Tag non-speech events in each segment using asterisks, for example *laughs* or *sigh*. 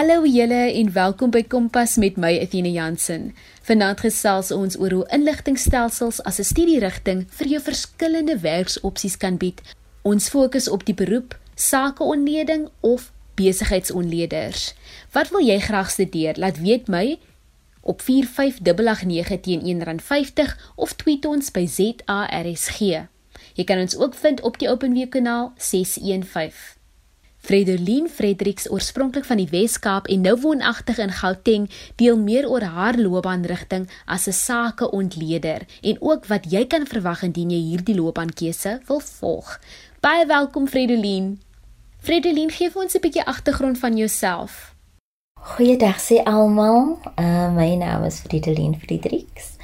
Hallo julle en welkom by Kompas met my Athena Jansen. Vanaand gesels ons oor hoe inligtingstelsels as 'n studierigting vir jou verskillende werksopsies kan bied. Ons fokus op die beroep, sakeonleding of besigheidsonleders. Wat wil jy graag studeer? Laat weet my op 4589 teen R1.50 of tweet ons by ZARSG. Jy kan ons ook vind op die OpenView kanaal 615. Fredeline Fredericks, oorspronklik van die Wes-Kaap en nou woonagtig in Gauteng, deel meer oor haar loopbaanrigting as 'n sakeontleder en ook wat jy kan verwag indien jy hierdie loopbaankeuse wil volg. Baie welkom Fredeline. Fredeline, gee vir ons 'n bietjie agtergrond van jouself. Goeiedag sê almal. Uh, my naam is Fredeline Fredericks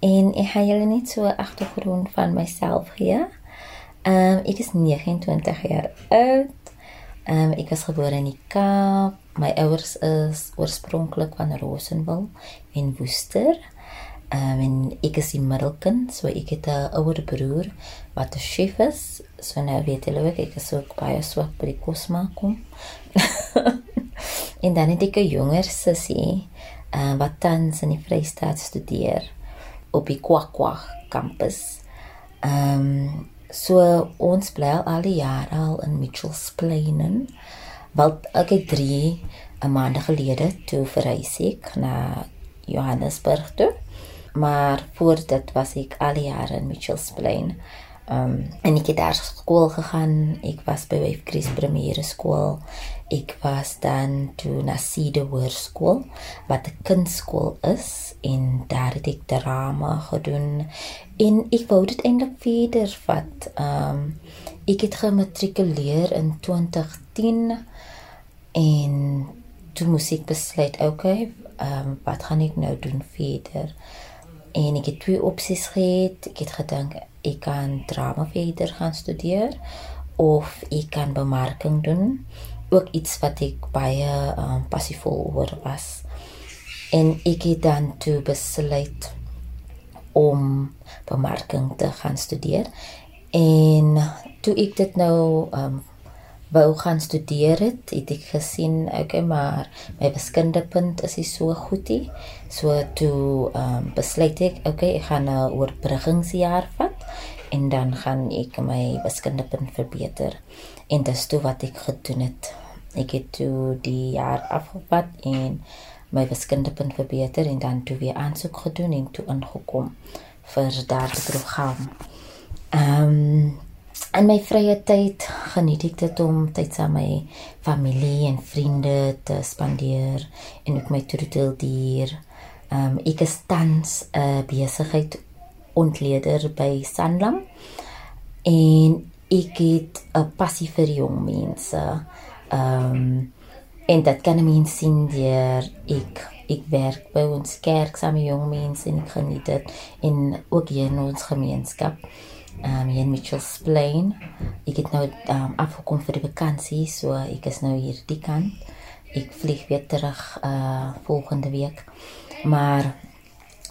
en ek gaan julle net so 'n agtergrond van myself gee. Ehm um, ek is 29 jaar oud um, ek is gebore in die Kaap. My ouers is oorspronklik van Rosenwil en Woester. Um, en ek is die middelkind, so ek het 'n ouer broer wat 'n chef is. So nou weet julle ook ek is ook baie swak by die kos maak kom. *laughs* en dan het ek 'n jonger sussie uh, wat tans in die Vrystaat studeer op die Kwakwa kampus. Ehm um, So ons bly al die jare al in Mitchells Plain in. Wel ek het 3 'n maand gelede toe verhuis ek na Johannesburg toe. Maar voor dit was ek al die jare in Mitchells Plain. Um en ek het daar skool gegaan. Ek was by Wave Chris Premier skool ek was dan toe na Cedar Hoërskool wat 'n kunstskool is en daar het ek drama gedoen en ek wou dit eintlik verder vat. Ehm um, ek het gematrikuleer in 2010 en toe moes ek besluit, okay, ehm um, wat gaan ek nou doen verder? En ek het twee opsies gehad. Ek het gedink ek kan drama verder gaan studeer of ek kan bemarking doen ook iets wat ek baie um, passievol oor was. En ek het dan toe besluit om bemarking te gaan studeer. En toe ek dit nou um wou gaan studeer het, het ek gesien okay, maar my wiskundepunt is nie so goed nie. So toe um besluit ek, okay, ek gaan 'n oorbruggingsjaar vat en dan gaan ek my wiskundepunt verbeter en dis toe wat ek gedoen het. Ek het toe die jaar afgevat en my wiskundepunt verbeter en dan toe weer aansoek gedoen en toe ingekom vir daardie program. Ehm um, in my vrye tyd geniet ek dit om tyd saam met my familie en vriende te spandeer en ook my te deel dier. Ehm um, ek is tans 'n besigheid ontleder by Sanlam en ek het 'n passie vir jong mense. Ehm um, en dit kan mens sien deur ek ek werk by ons kerk saam met jong mense en ek geniet dit en ook hier in ons gemeenskap. Ehm um, hier in Mitchells Plain. Ek het nou um, afgekom vir die vakansie, so ek is nou hier die kant. Ek vlieg weer terug uh volgende week. Maar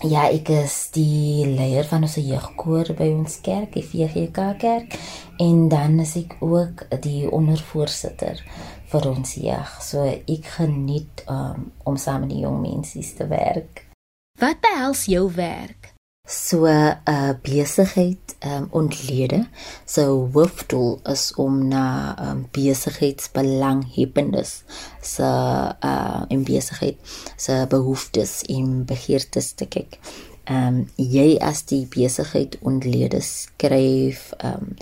Ja, ek is die leier van ons jeugkoor by ons kerk, die VGK kerk, en dan is ek ook die ondervoorsitter vir ons jeug. So ek geniet um, om saam met die jong mense te werk. Wat behels jou werk? So 'n uh, besigheid um, ontlede so hoofdoel is om na um, besigheidsbelanghebbendes se uh, in besigheid se behoeftes en begeertes te kyk. Ehm um, jy as die besigheid ontlede skryf ehm um,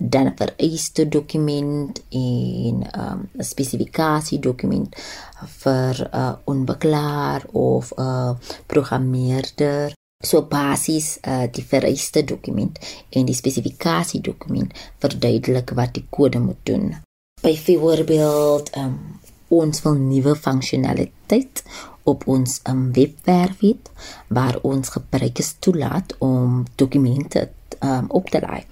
dan 'n vereiste dokument en ehm, 'n um, spesifikasie dokument vir 'n uh, onbeklaar of 'n uh, programmeerder So basies uh die vereiste dokument en die spesifikasie dokument verduidelik wat die kode moet doen. Byvoorbeeld, um ons wil nuwe funksionaliteit op ons um, webwerf hê waar ons gebruikers toelaat om dokumente um, op te laai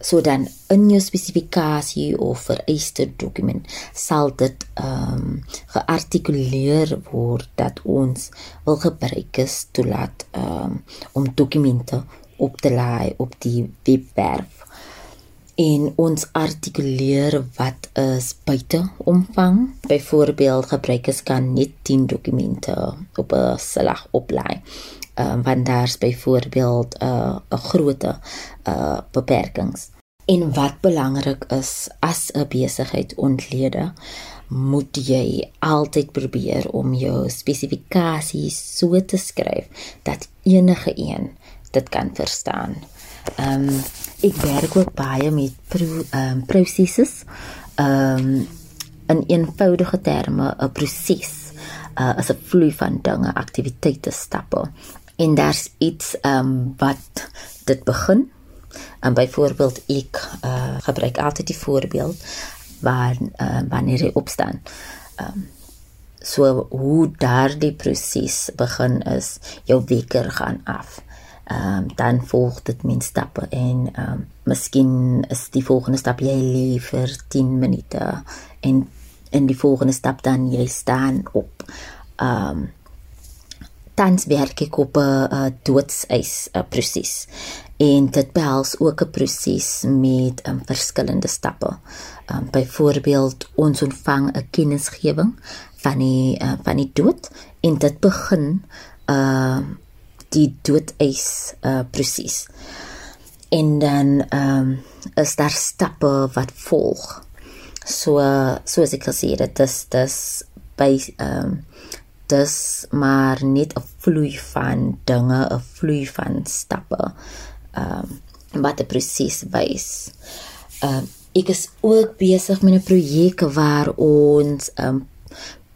so dan in jou spesifikasie of vereiste dokument sal dit ehm um, geartikuleer word dat ons wil gebruikers toelaat ehm um, om dokumente op te laai op die webwerf. en ons artikuleer wat is buite omvang. Byvoorbeeld gebruikers kan net 10 dokumente op 'n slag oplaai. Um, want daar's byvoorbeeld 'n uh, 'n grootte uh beperkings. En wat belangrik is as 'n besigheid ontlede, moet jy altyd probeer om jou spesifikasies so te skryf dat enige een dit kan verstaan. Ehm um, ek werk ook baie met pro um, prosesse. Ehm um, in eenvoudige terme 'n proses uh, as 'n vloei van dinge, aktiwiteite, stappe. En daar's iets ehm um, wat dit begin. En byvoorbeeld ek uh, gebruik altyd die voorbeeld waar uh, wanneer jy opstaan. Ehm um, so hoe daardie proses begin is, jou wekker gaan af ehm um, dan volg dit min stappe en ehm um, miskien is die volgende stap jy lê vir 10 minute en in die volgende stap dan jy staan op ehm um, tans werk ek op 'n doodseis proses en dit behels ook 'n proses met um, verskillende stappe. Um, byvoorbeeld ons ontvang 'n kennisgewing van die uh, van die dood en dit begin uh die doodeis uh proses. En dan ehm um, is daar stappe wat volg. So soos ek gesê het, dit is dis by ehm um, dis maar net 'n vloei van dinge, 'n vloei van stappe. Ehm um, wat 'n proses wys. Ehm um, ek is ook besig met 'n projek waar ons ehm um,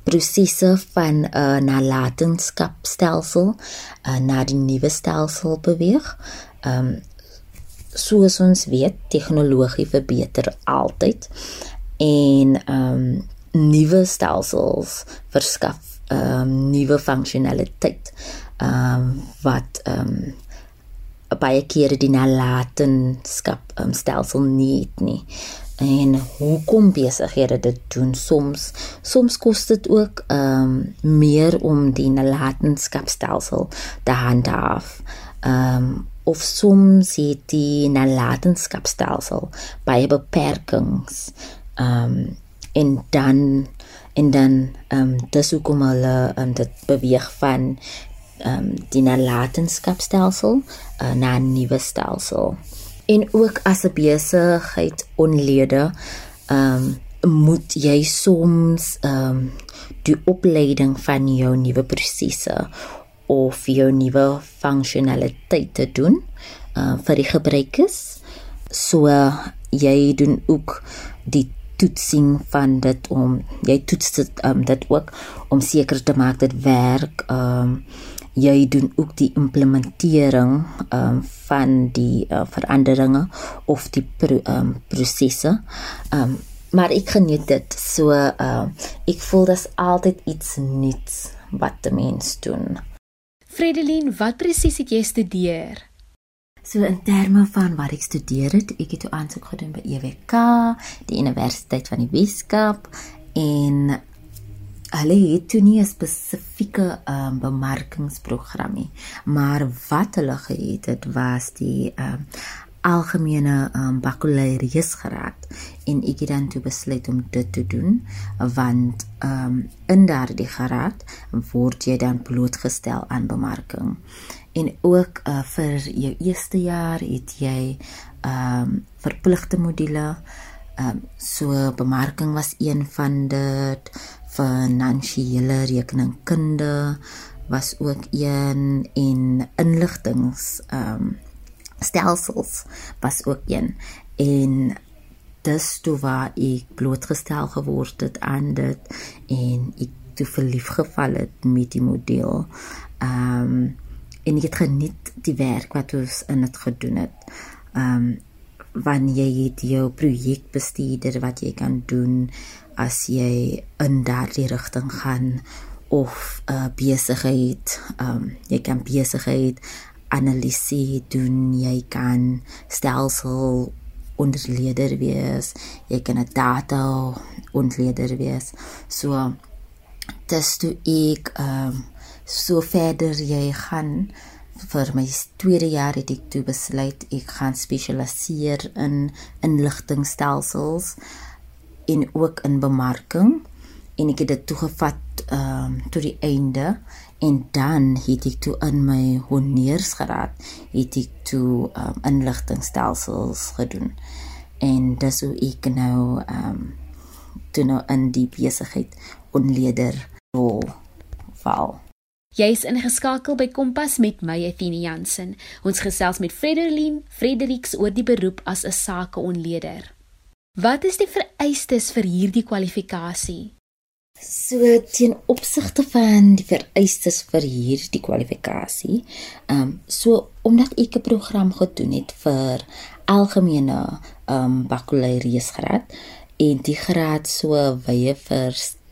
prosesse van 'n uh, nalatenskapstelsel uh, na die nuwe stelsel beweeg. Ehm um, soos ons weet, tegnologie verbeter altyd en ehm um, nuwe stelsels verskaf ehm um, nuwe funksionaliteit. Ehm um, wat ehm um, baie kere die nalatenskap um, stelsel nie het nie en hoekom besighede dit doen soms soms kos dit ook ehm um, meer om die nalatenskapstelsel te handhaaf ehm um, of soms het die nalatenskapstelsel baie beperkings ehm um, en dan en dan ehm um, dis hoekom hulle um, dit beweeg van ehm um, die nalatenskapstelsel uh, na 'n nuwe stelsel. En ook as 'n besigheid onlede ehm um, moet jy soms ehm um, die opleiding van jou nuwe prosesse of jou nuwe funksionaliteite doen uh, vir die gebruikers. So uh, jy doen ook die toetsing van dit om jy toets dit um, dit ook om seker te maak dit werk ehm um, jy doen ook die implementering um, van die uh, veranderinge of die pro, um, prosesse. Um, maar ek geniet dit so uh, ek voel dit is altyd iets nuuts wat die mens doen. Fredeline, wat presies het jy studeer? So in terme van wat ek studeer het, ek het toe aansoek gedoen by EWK, die Universiteit van die Weskaap en hulle het toe nie 'n spesifieke um, bemarkingsprogram nie, maar wat hulle gehad het was die um, algemene um, bakalaureusgraad en ek het dan toe besluit om dit te doen want um, in daardie graad word jy dan blootgestel aan bemarking en ook uh, vir jou eerste jaar het jy um, verpligte module. Um, so bemarking was een van dit. Finansiële rekeningkunde was ook een. En inligtings ehm um, stelsels was ook een. En dis toe waar ek blootgestel geword het aan dit en ek toe verlief geval het met die model. Ehm um, en ek het geniet die werk wat ons in dit gedoen het. Ehm um, wanneer jy het jou projekbestuurder wat jy kan doen as jy in daardie rigting gaan of 'n uh, besigheid, um, jy kan besigheid analiseer doen, jy kan stelsel onderleder wees, jy kan 'n data onderleder wees. So dis toe ek um, so verder jy gaan vir my tweede jaar het ek toe besluit ek gaan spesialiseer in inligtingstelsels en ook in bemarking. En ek het dit toegevat ehm um, tot die einde. En dan het ek toe in my honeursgraad het ek toe um, inligtingstelsels gedoen. En dis hoe ek nou ehm um, toe nou in die besigheid onleder rol val Jy's ingeskakel by Kompas met my Athena Jansen. Ons gesels met Frederlin Fredericks oor die beroep as 'n sakeonleder. Wat is die vereistes vir hierdie kwalifikasie? So teen opsigte van die vereistes vir hierdie kwalifikasie, ehm um, so omdat ek 'n program gedoen het vir algemene ehm um, bakkalaureusgraad en die graad so wye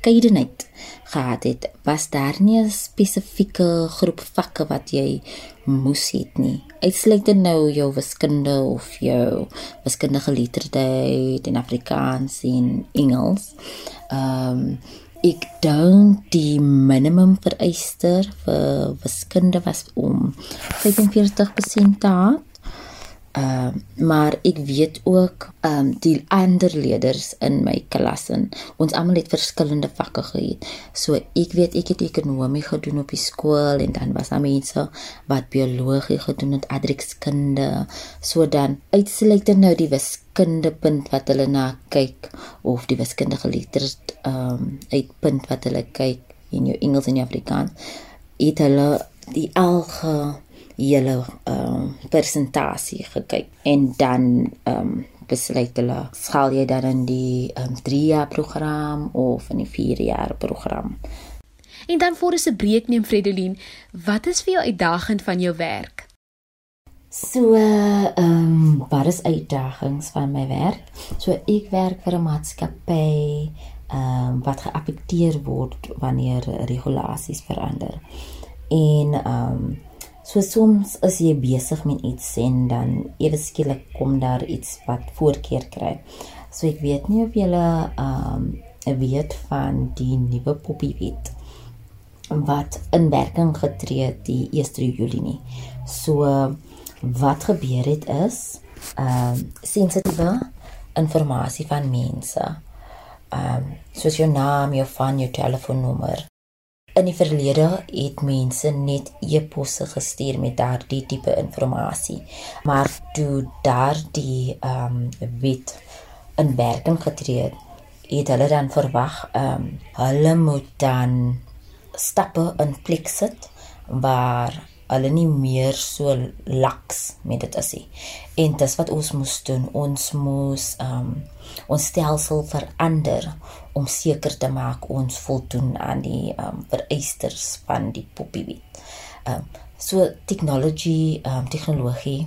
verskeidenheid gehad het, was daar nie 'n spesifieke groep vakke wat jy moes hê nie. Uitsluitend nou jou wiskunde of jou wiskundige geletterdheid in Afrikaans en Engels. Ehm um, ek dink die minimum vereiste vir wiskunde was om 45% te hê. Ehm uh, maar ek weet ook ehm um, die ander leerders in my klas en ons almal het verskillende vakke gehad. So ek weet ek het ekonomie gedoen op die skool en dan was daar mense wat biologie gedoen het, adrikskunde. So dan uitsluitend nou die wiskunde punt wat hulle na kyk of die wiskundige letters ehm um, uit punt wat hulle kyk in jou Engels en jou Afrikaans. Het hulle die alge hele ehm uh, persentasie gekyk en dan ehm um, besluit hulle skaal jy dan in die ehm um, 3 jaar program of in die 4 jaar program. En dan voor ons 'n breek neem Fredolien, wat is vir jou uitdagend van jou werk? So ehm um, wat is uitdagings van my werk? So ek werk vir 'n maatskappy ehm um, wat geaffekteer word wanneer regulasies verander. En ehm um, So soms is jy besig met iets en dan ewe skielik kom daar iets wat voorkeur kry. So ek weet nie of julle ehm um, weet van die nuwe poppiewet wat in werking getree het die 1 Julie nie. So wat gebeur het is ehm um, sensitiewe inligting van mense. Ehm um, soos jou naam, jou van jou telefoonnommer In die verlede het mense net e-posse gestuur met daardie tipe inligting. Maar toe daardie ehm um, wet in werking getree het, het hulle dan verwag ehm um, hulle moet dan stappe in plek sit waar hulle nie meer so laks met dit is nie. En dis wat ons moes doen. Ons moes ehm um, ons stelsel verander om seker te maak ons voldoen aan die ehm um, vereistes van die poppiewet. Ehm um, so technology ehm um, tegnologie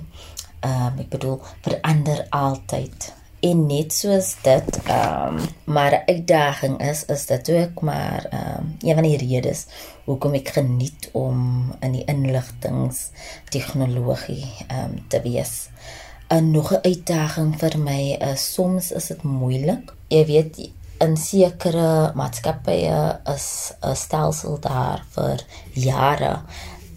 ehm um, ek bedoel verander altyd en net soos dit ehm um, maar uitdaging is is dit ook maar ehm um, een van die redes hoekom ek geniet om in die inligtings tegnologie ehm um, te wees. 'n Nog 'n uitdaging vir my is soms is dit moeilik. Jy weet in sekere maatskappye is 'n stelsel daar vir jare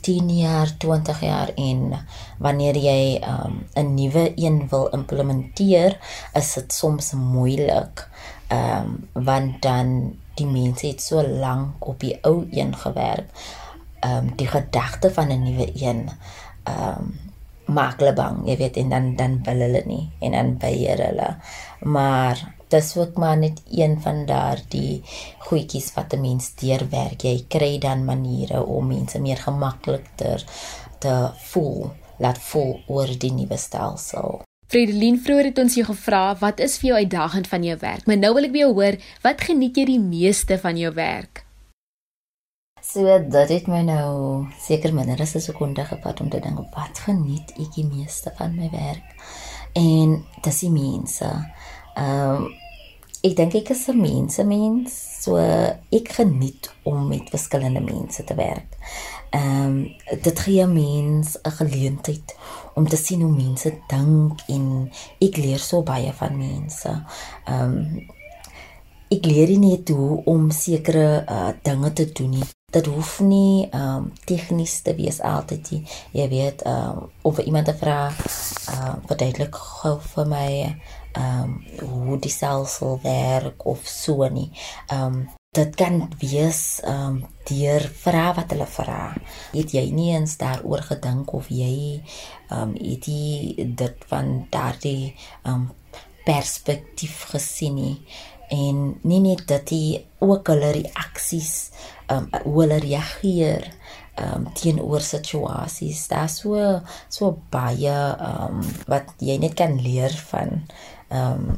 10 jaar, 20 jaar en wanneer jy um, 'n nuwe een wil implementeer, is dit soms moeilik. Ehm um, want dan die mense het so lank op die ou een gewerk. Ehm um, die gedagte van 'n nuwe een ehm um, maak hulle bang, jy weet en dan dan wil hulle nie en dan weier hulle. Maar dis ook maar net een van daardie goedjies wat 'n mens deurwerk. Jy kry dan maniere om mense meer gemakliker te voel, laat voel oor die nuwe stelsel. Fredelin vroeër het ons jou gevra wat is vir jou uitdagend van jou werk? Maar nou wil ek by jou hoor, wat geniet jy die meeste van jou werk? So dit het my nou seker minder as 'n sekonde gevat om te dink wat geniet ek die meeste van my werk? En dis die mense. Ehm um, ek dink ek is 'n mens, 'n mens, so ek geniet om met verskillende mense te werk. Ehm um, dit gee 'n mens 'n geleentheid om te sien hoe mense dink en ek leer so baie van mense. Ehm um, ek leer nie net hoe om sekere uh, dinge te doen nie. dit hoef nie ehm um, tegnies te wees altyd nie. Jy weet ehm um, of iemand te vra ehm uh, verduidelik gou vir my um, hoe die stelsel werk of so nie. Ehm um, dit kan wees ehm um, deur vra wat hulle vra. Het jy nie eens daaroor gedink of jy ehm um, het jy dit van daardie ehm um, perspektief gesien nie? en nie net dat hy ook hulle reaksies um hoe hulle reageer um teenoor situasies daar so so baie um wat jy net kan leer van um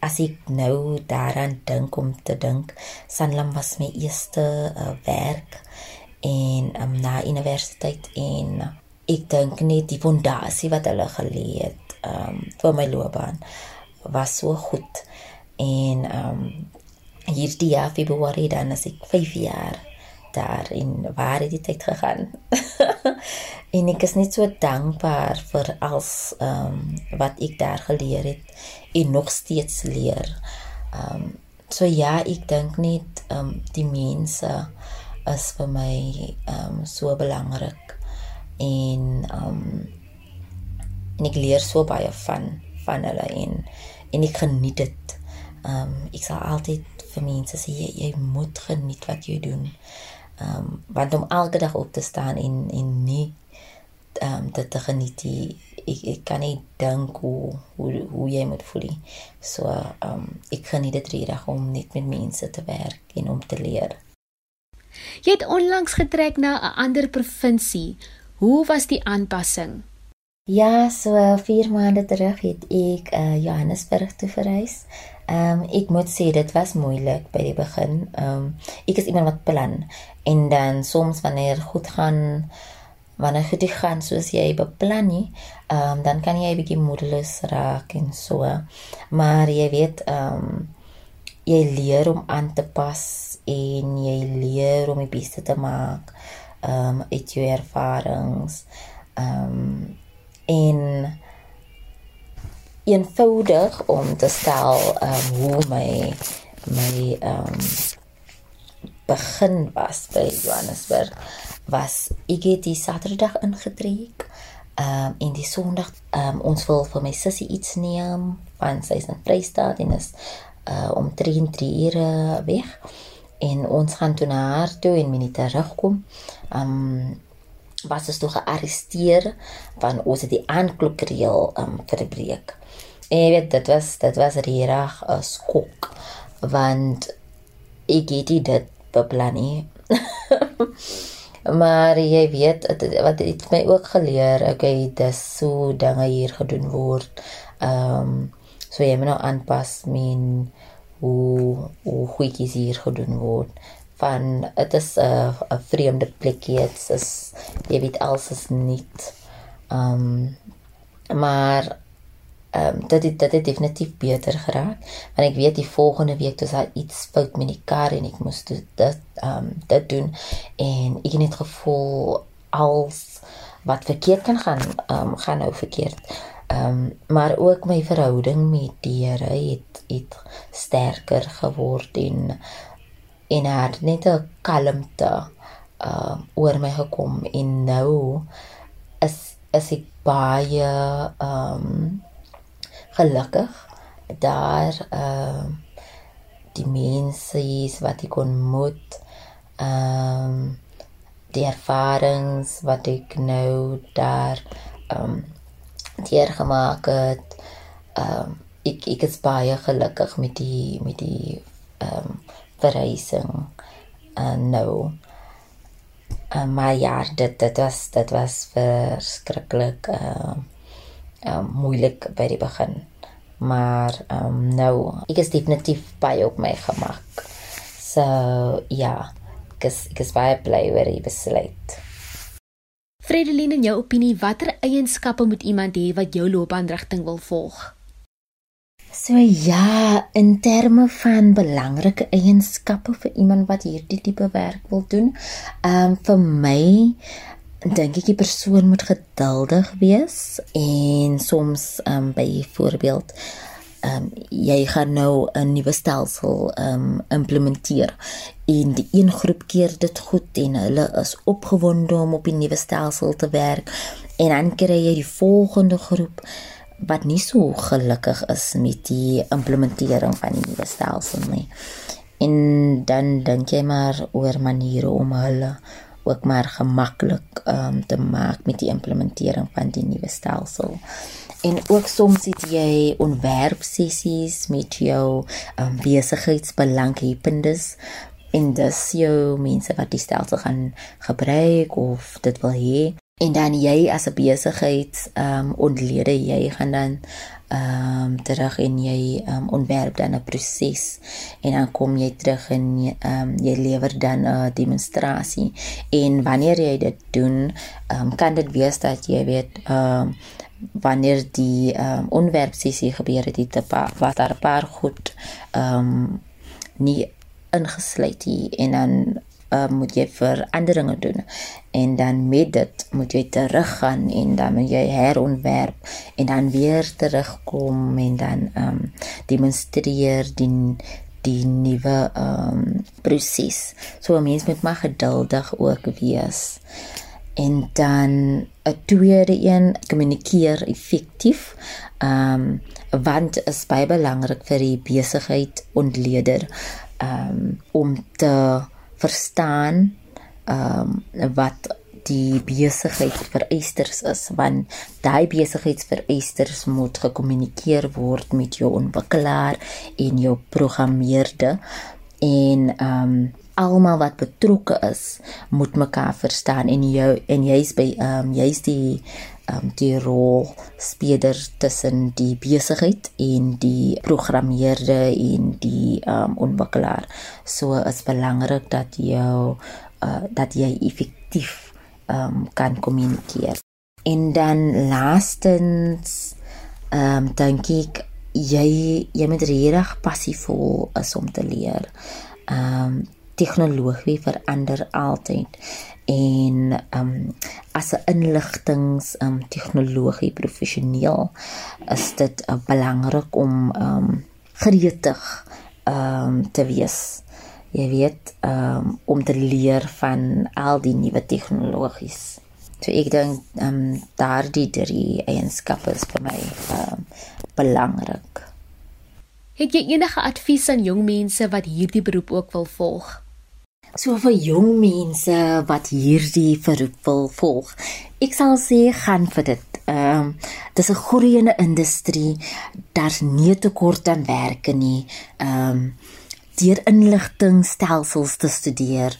as ek nou daaraan dink om te dink Sanlam was my eerste uh, werk en um, na universiteit en ek dink net die fondasie wat hulle gelê het um vir my loopbaan was so goed. En ehm um, hierdie jaar Februarie dan as ek 5 jaar daar in waar het die tyd gegaan. *laughs* en ek is net so dankbaar vir als ehm um, wat ek daar geleer het en nog steeds leer. Ehm um, so ja, ek dink net ehm um, die mense is vir my ehm um, so belangrik en ehm um, en ek leer so baie van van hulle en en ek geniet dit Ehm um, ek sal altyd vir mense sê jy, jy moet geniet wat jy doen. Ehm um, want om elke dag op te staan en en nie ehm um, dit te geniet die ek ek kan nie dink hoe hoe hoe jy moet voel. So ehm um, ek geniet dit regtig om net met mense te werk en om te leer. Jy het onlangs getrek na 'n ander provinsie. Hoe was die aanpassing? Ja, so 4 maande terug het ek uh, Johannesburg toe verhuis. Ehm um, ek moet sê dit was moeilik by die begin. Ehm um, ek is iemand wat plan en dan soms wanneer goed gaan wanneer goed gaan soos jy beplan nie, ehm um, dan kan jy 'n bietjie moedeloos raak en so. Maar jy weet ehm um, jy leer om aan te pas en jy leer om die beste te maak ehm um, uit jou ervarings. Ehm um, en eenvoudig om te stel um, hoe my my um begin was by Johannesburg was ek het die Saterdag ingetrek um en die Sondag um ons wil vir my sussie iets neem want sy is in Vrystaat en is uh om 3 ure weg. En ons gaan toe na haar toe en minute terugkom. Um was ons toe gearresteer van ons het die aanklokreël um verbreek En jy weet dit was dit was regtig 'n skok want ek het dit beplan nie. *laughs* maar jy weet wat het my ook geleer, okay, dis so dinge hier gedoen word. Ehm um, so jy moet nou aanpas min hoe hoe goedjies hier gedoen word van dit is 'n 'n vreemde plekjie dit is jy weet alles is nuut ehm um, maar ehm um, dit het, dit het definitief beter geraak want ek weet die volgende week toe daar iets fout met die kar en ek moes dit ehm um, dit doen en ek het net gevoel als wat verkeerd kan gaan ehm um, gaan nou verkeerd. Ehm um, maar ook my verhouding met die Here het het sterker geword en en het net 'n kalmte ehm um, oor my gekom en nou is is ek baie ehm um, gelukkig daar ehm uh, die mense is wat ek ontmoet ehm um, die ervarings wat ek nou daar ehm um, deurgemaak het ehm um, ek ek is baie gelukkig met die met die ehm um, verreising en nou. Uh, maar ja dit dit was dit was verskriklik ehm uh, um, moeilik by die begin. Maar um, nou, ek is definitief baie op my gemak. So, ja, ek is, ek is baie bly oor die besluit. Fredeline, in jou opinie, watter eienskappe moet iemand hê wat jou loopbaanrigting wil volg? So ja, in terme van belangrike eienskappe vir iemand wat hierdie tipe werk wil doen, ehm um, vir my dink ek die persoon moet geduldig wees en soms um, byvoorbeeld um, jy gaan nou 'n nuwe stelsel um, implementeer. En die een groep keer dit goed en hulle is opgewonde om op die nuwe stelsel te werk en dan kry jy die volgende groep wat nie so gelukkig is met die implementering van die nuwe stelsel nie. En dan dink jy maar oor maniere om hulle ook maar gemaklik um, te maak met die implementering van die nuwe stelsel. En ook soms het jy ontwerpsessies met jou um, besigheidsbelanghebbendes en dis jou mense wat die stelsel gaan gebruik of dit wil hê en dan jy as 'n besigheid ehm um, ontlede jy gaan dan ehm um, terug en jy ehm um, ontwerp dan 'n proses en dan kom jy terug en ehm um, jy lewer dan 'n demonstrasie. En wanneer jy dit doen ehm um, kan dit wees dat jy weet ehm um, wanneer die ehm um, ontwerp sessie gebeur het dit wat daar 'n paar goed ehm um, nie ingesluit hier en dan uh, moet jy veranderinge doen en dan met dit moet jy teruggaan en dan moet jy herontwerp en dan weer terugkom en dan ehm um, demonstreer die die nuwe ehm um, proses. So 'n mens moet maar geduldig ook wees. En dan 'n tweede een, kommunikeer effektief. Ehm um, want is baie belangrik vir die besigheid ontleder ehm um, om te verstaan ehm um, wat die besigheidsvereisters is want daai besigheidsvereisters moet gekommunikeer word met jou ontwikkelaar en jou programmeerde en ehm um, almal wat betrokke is moet mekaar verstaan en jou en jy's by ehm um, jy's die um, die rol speler tussen die besigheid en die programmeerde en die um, ontwikkelaar. So is belangrik dat jy uh, dat jy effektief um, kan kommunikeer. En dan laastens ehm um, dink ek jy jy moet regtig passievol is om te leer. Ehm um, tegnologie verander altyd en um as 'n inligtings um tegnologie professioneel is dit uh, belangrik om um gretig um te wees. Jy weet um om te leer van al die nuwe tegnologies. So ek dink um daardie drie eienskappe is vir my um belangrik. Het jy enige advies aan jong mense wat hierdie beroep ook wil volg? So vir jong mense wat hierdie verroep wil volg, ek sal sê gaan vir dit. Ehm um, dis 'n groeiende industrie. Daar's nie tekort aan werke nie. Ehm um, deur inligtingstelsels te studeer,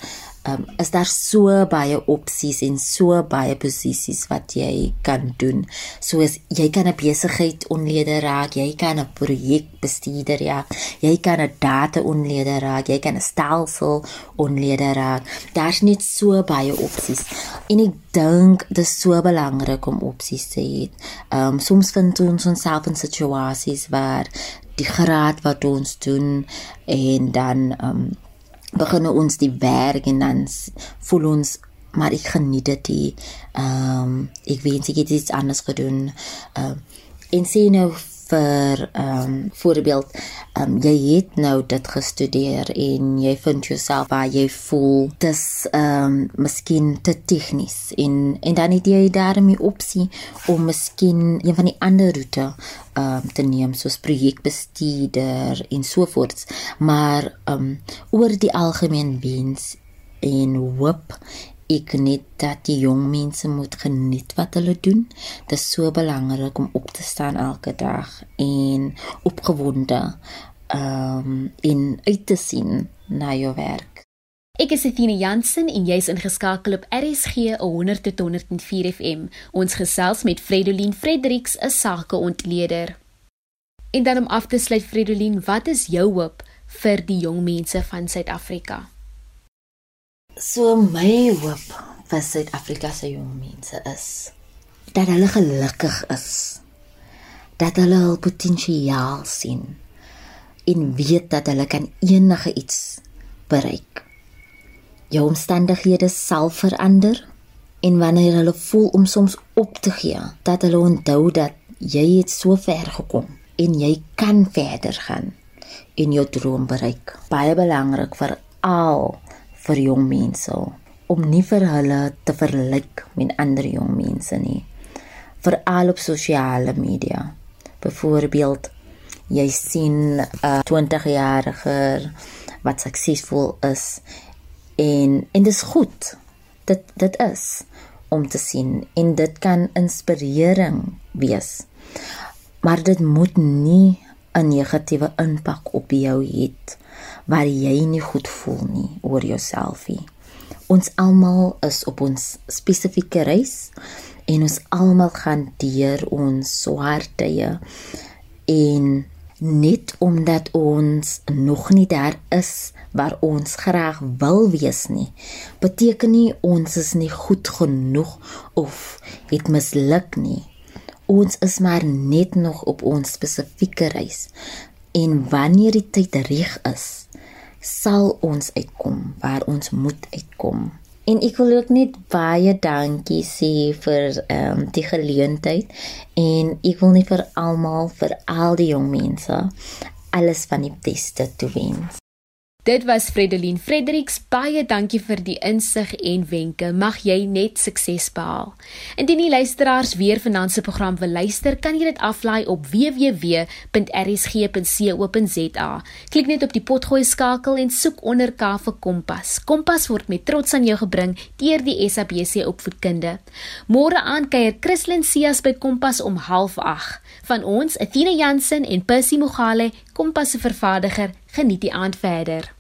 um, is daar so baie opsies en so baie posisies wat jy kan doen. Soos jy kan 'n besigheid onlede raak, jy kan 'n projekbestuurder ja, jy kan 'n data onlede raak, jy kan 'n stelsel onlede raak. Daar's net so baie opsies. En ek dink dit is so belangrik om opsies te hê. Ehm um, soms vind ons ons self in situasies waar die graad wat ons doen en dan ehm um, begin ons die werk en dan voel ons maar ek geniet dit. Ehm um, ek wens ek het iets anders gedoen. Ehm uh, en sien nou vir ehm um, voorbeeld ehm um, jy het nou dit gestudeer en jy vind jouself waar jy voel dis ehm um, miskien te tegnies en en dan het jy daarmee opsie om miskien een van die ander roete ehm um, te neem soos projekbestuurder en so voort maar ehm um, oor die algemeen wens en hoop ek net dat die jong mense moet geniet wat hulle doen. Dit is so belangrik om op te staan elke dag en opgewonde ehm um, in uit te sien na jou werk. Ek is Athena Jansen en jy's ingeskakel op RSG 100.104 FM. Ons gesels met Fredolien Fredericks, 'n sakeontleder. En dan om af te sluit Fredolien, wat is jou hoop vir die jong mense van Suid-Afrika? So my hoop vir Suid-Afrika se jong mense is dat hulle gelukkig is. Dat hulle hul potensiaal sien en weet dat hulle kan enige iets bereik. Jou omstandighede sal verander en wanneer hulle voel om soms op te gee, dat hulle onthou dat jy het so ver gekom en jy kan verder gaan en jou droom bereik. Baie belangrik vir al vir jong mense om nie vir hulle te verlyk met ander jong mense nie. Veral op sosiale media. Byvoorbeeld jy sien 'n uh, 20-jarige wat suksesvol is en en dis goed. Dit dit is om te sien en dit kan inspirering wees. Maar dit moet nie 'n negatiewe impak op jou het waar jy nie goed voel nie oor jouself nie. Ons almal is op ons spesifieke reis en ons almal gaan deur ons swaar tye en net omdat ons nog nie daar is waar ons graag wil wees nie beteken nie ons is nie goed genoeg of het misluk nie ons is maar net nog op ons spesifieke reis en wanneer die tyd reg is sal ons uitkom waar ons moet uitkom. En ek wil ook net baie dankie sê vir ehm um, die geleentheid. En ek wil net vir almal vir al die jong mense alles van die beste toewens Dit was Fredeline Fredericks. Baie dankie vir die insig en wenke. Mag jy net sukses behaal. Indien die luisteraars weer vanaand se program wil luister, kan jy dit aflaai op www.rsg.co.za. Klik net op die potgooi skakel en soek onder K vir Kompas. Kompas word met trots aan jou gebring deur die SABC Opvoedkunde. Môre aand kuier Christlyn Cias by Kompas om 08:30. Van ons, Athena Jansen en Percy Mogale, Kompas se vervaardiger, geniet die aand verder.